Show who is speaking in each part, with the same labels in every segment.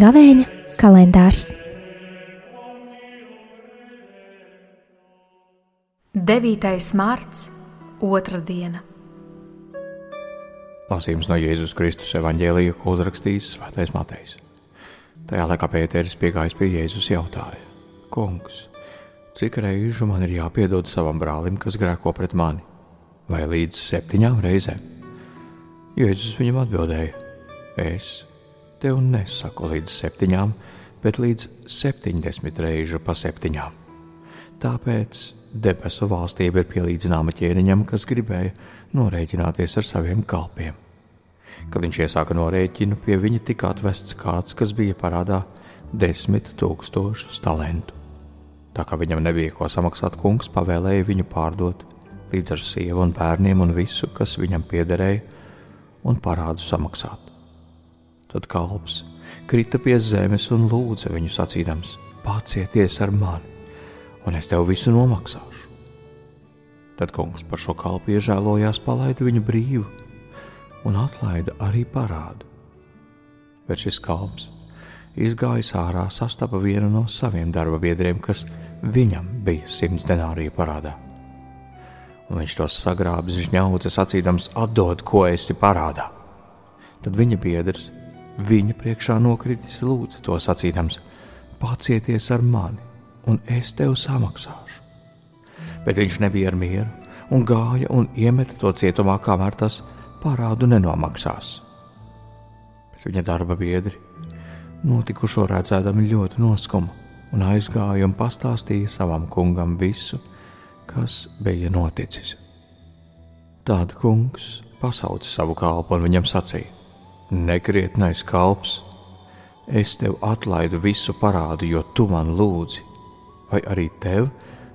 Speaker 1: Gavēņa kalendārs
Speaker 2: 9. mārts, otra diena.
Speaker 3: Lasījums no Jēzus Kristus evanģēlija, ko uzrakstījis Svētais Matejs. Tajā laikā Pēteris piegājis pie Jēzus jautāja: Kungs, cik reižu man ir jāpiedod savam brālim, kas grēko pret mani? Vai līdz septiņām reizēm? Jēzus viņam atbildēja: Es tev nesaku līdz septiņām, bet līdz septiņdesmit reižu pa septiņām. Tāpēc debesu valstība ir pielīdzināma ķēniņam, kas gribēja norēķināties ar saviem kalpiem. Kad viņš iesāka norēķinu, pie viņa tika atvests kāds, kas bija parādā desmit tūkstošus talantu. Tā kā viņam nebija ko samaksāt, kungs pavēlēja viņu pārdot līdz ar sievu un bērniem un visu, kas viņam piederēja, un parādu samaksāt. Tad kalps krita pie zemes un lūdza viņu sacīdams: Pacieties ar mani, un es tev visu nomaksāšu. Tad kungs par šo kalpu iežēlojās, palaida viņu brīvu un atlaida arī parādu. Bet šis kalps izgājis ārā, sastapa vienu no saviem darba biedriem, kas viņam bija simts denāriju parādā. Un viņš tos sagrābis žņaudzes, sacīdams, atdod, ko esi parādā. Tad viņa biedrs viņa priekšā nokritis lūdzu to sacīdams: Pacieties ar mani, un es tev samaksāšu. Bet viņš nebija ar mieru un gāja un iemeta to cietumā, kamēr tas parādu nenomaksās. Bet viņa darba biedri notikušo redzēdami ļoti noskuma un aizgāja un pastāstīja savam kungam visu, kas bija noticis. Tad kungs pasauca savu kalpu un viņam sacīja: Nekrietnais kalps, es tev atlaidu visu parādu, jo tu man lūdzi, vai arī tev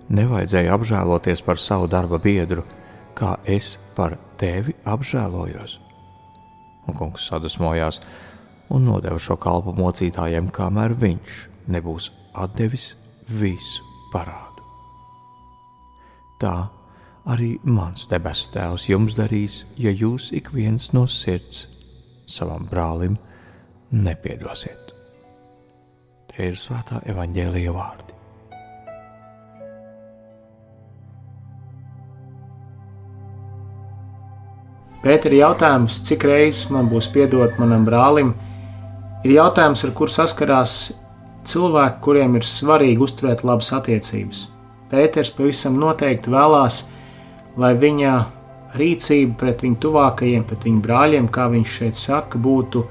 Speaker 3: nevajadzēja apžēloties par savu darba biedru, kā es par tevi apžēlojos. Un kungs sadusmojās un nodeva šo kalpu mocītājiem, kamēr viņš nebūs atdevis visu parādu. Tā arī mans debesu Tēvs jums darīs, ja jūs ik viens no sirds savam brālim nepiedosiet. Tie ir svētā evaņģēlīja vārdi.
Speaker 4: Pēteri jautājums, cik reizes man būs piedot manam brālim, ir jautājums, ar kur saskarās cilvēki, kuriem ir svarīgi uzturēt labas attiecības. Pēters pavisam noteikti vēlās, lai viņa rīcība pret viņu tuvākajiem, pret viņu brāļiem, kā viņš šeit saka, būtu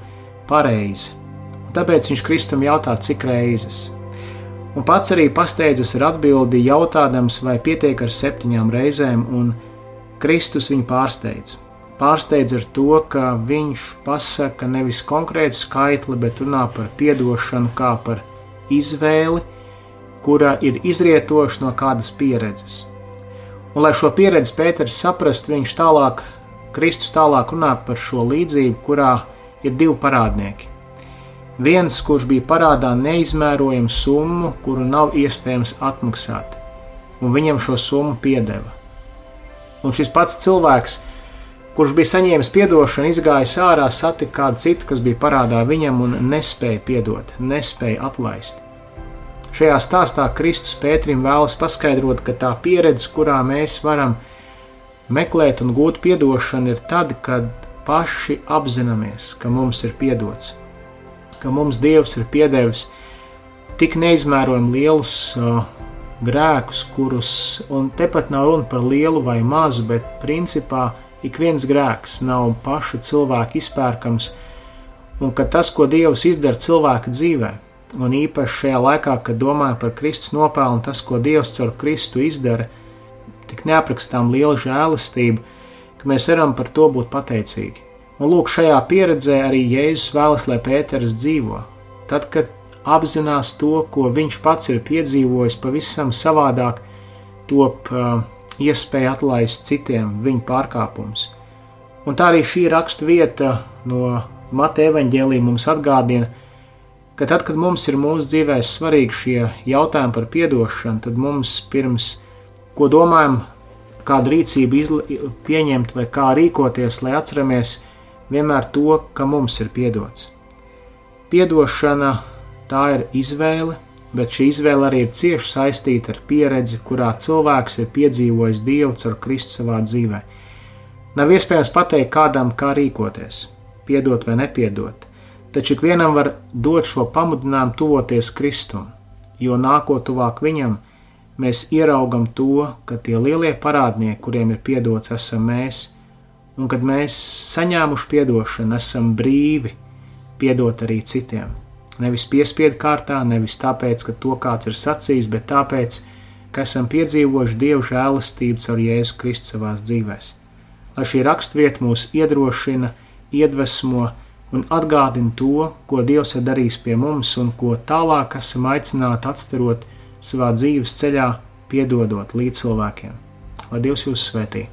Speaker 4: pareiza. Tāpēc viņš Kristum jautā, cik reizes. Un pats arī pasteidzas ar atbildi, jautādams, vai pietiek ar septiņām reizēm, un Kristus viņu pārsteidz pārsteidz ar to, ka viņš pasaka nevis konkrētu skaitli, bet runā par atdošanu kā par izvēli, kura ir izrietoša no kādas pieredzes. Un, lai šo pieredzi Pēters saprastu, viņš tālāk, Kristus tālāk runā par šo līdzību, kurā ir divi parādnieki. Viens, kurš bija parādā neizmērojamu summu, kuru nav iespējams atmaksāt, un viņam šo summu piedeva. Un šis pats cilvēks, kurš bija saņēmis atdošanu, izgājis ārā, satika kādu citu, kas bija parādā viņam un nespēja piedot, nespēja atlaist. Šajā stāstā Kristus Pēterim vēlas paskaidrot, ka tā pieredze, kurā mēs varam meklēt un gūt atdošanu, ir tad, kad paši apzināmies, ka mums ir piedots, ka mums Dievs ir piedevis tik neizmērojami lielus uh, grēkus, kurus, un tepat nav runa par lielu vai mazu, bet principā ik viens grēks nav paša cilvēka izpērkams, un ka tas, ko Dievs izdara cilvēka dzīvē, un īpaši šajā laikā, kad domāju par Kristus nopelnu, tas, ko Dievs caur Kristu izdara, tik neaprakstām liela žēlastība, ka mēs varam par to būt pateicīgi. Un lūk, šajā pieredzē arī Jēzus vēlas, lai Pēters dzīvo. Tad, kad apzinās to, ko viņš pats ir piedzīvojis, pavisam savādāk top uh, iespēja atlaist citiem viņu pārkāpumus. Un tā arī šī rakstu vieta no Mateja evaņģēlī mums atgādina, ka tad, kad mums ir mūsu dzīvē svarīgi šie jautājumi par atdošanu, tad mums pirms ko domājam, kādu rīcību izla, pieņemt vai kā rīkoties, lai atceramies vienmēr to, ka mums ir piedots. Piedošana tā ir izvēle, bet šī izvēle arī ir cieši saistīta ar pieredzi, kurā cilvēks ir piedzīvojis Dievu caur Kristu savā dzīvē. Nav iespējams pateikt kādam, kā rīkoties, piedot vai nepiedot, taču ikvienam var dot šo pamudinājumu tuvoties Kristum, jo nākot tuvāk viņam, mēs ieraugam to, ka tie lielie parādnieki, kuriem ir piedots, esam mēs, un kad mēs saņēmuši piedošanu, esam brīvi piedot arī citiem. Nevis piespiedu kārtā, nevis tāpēc, ka to kāds ir sacījis, bet tāpēc, ka esam piedzīvojuši Dieva žēlastību caur Jēzu Kristu savās dzīvēs. Lai šī raksturvieta mūs iedrošina, iedvesmo un atgādina to, ko Dievs ir darījis pie mums un ko tālāk esam aicināti atstarot savā dzīves ceļā, piedodot līdz cilvēkiem. Lai Dievs jūs svētī!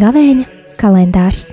Speaker 1: Gavēņa kalendārs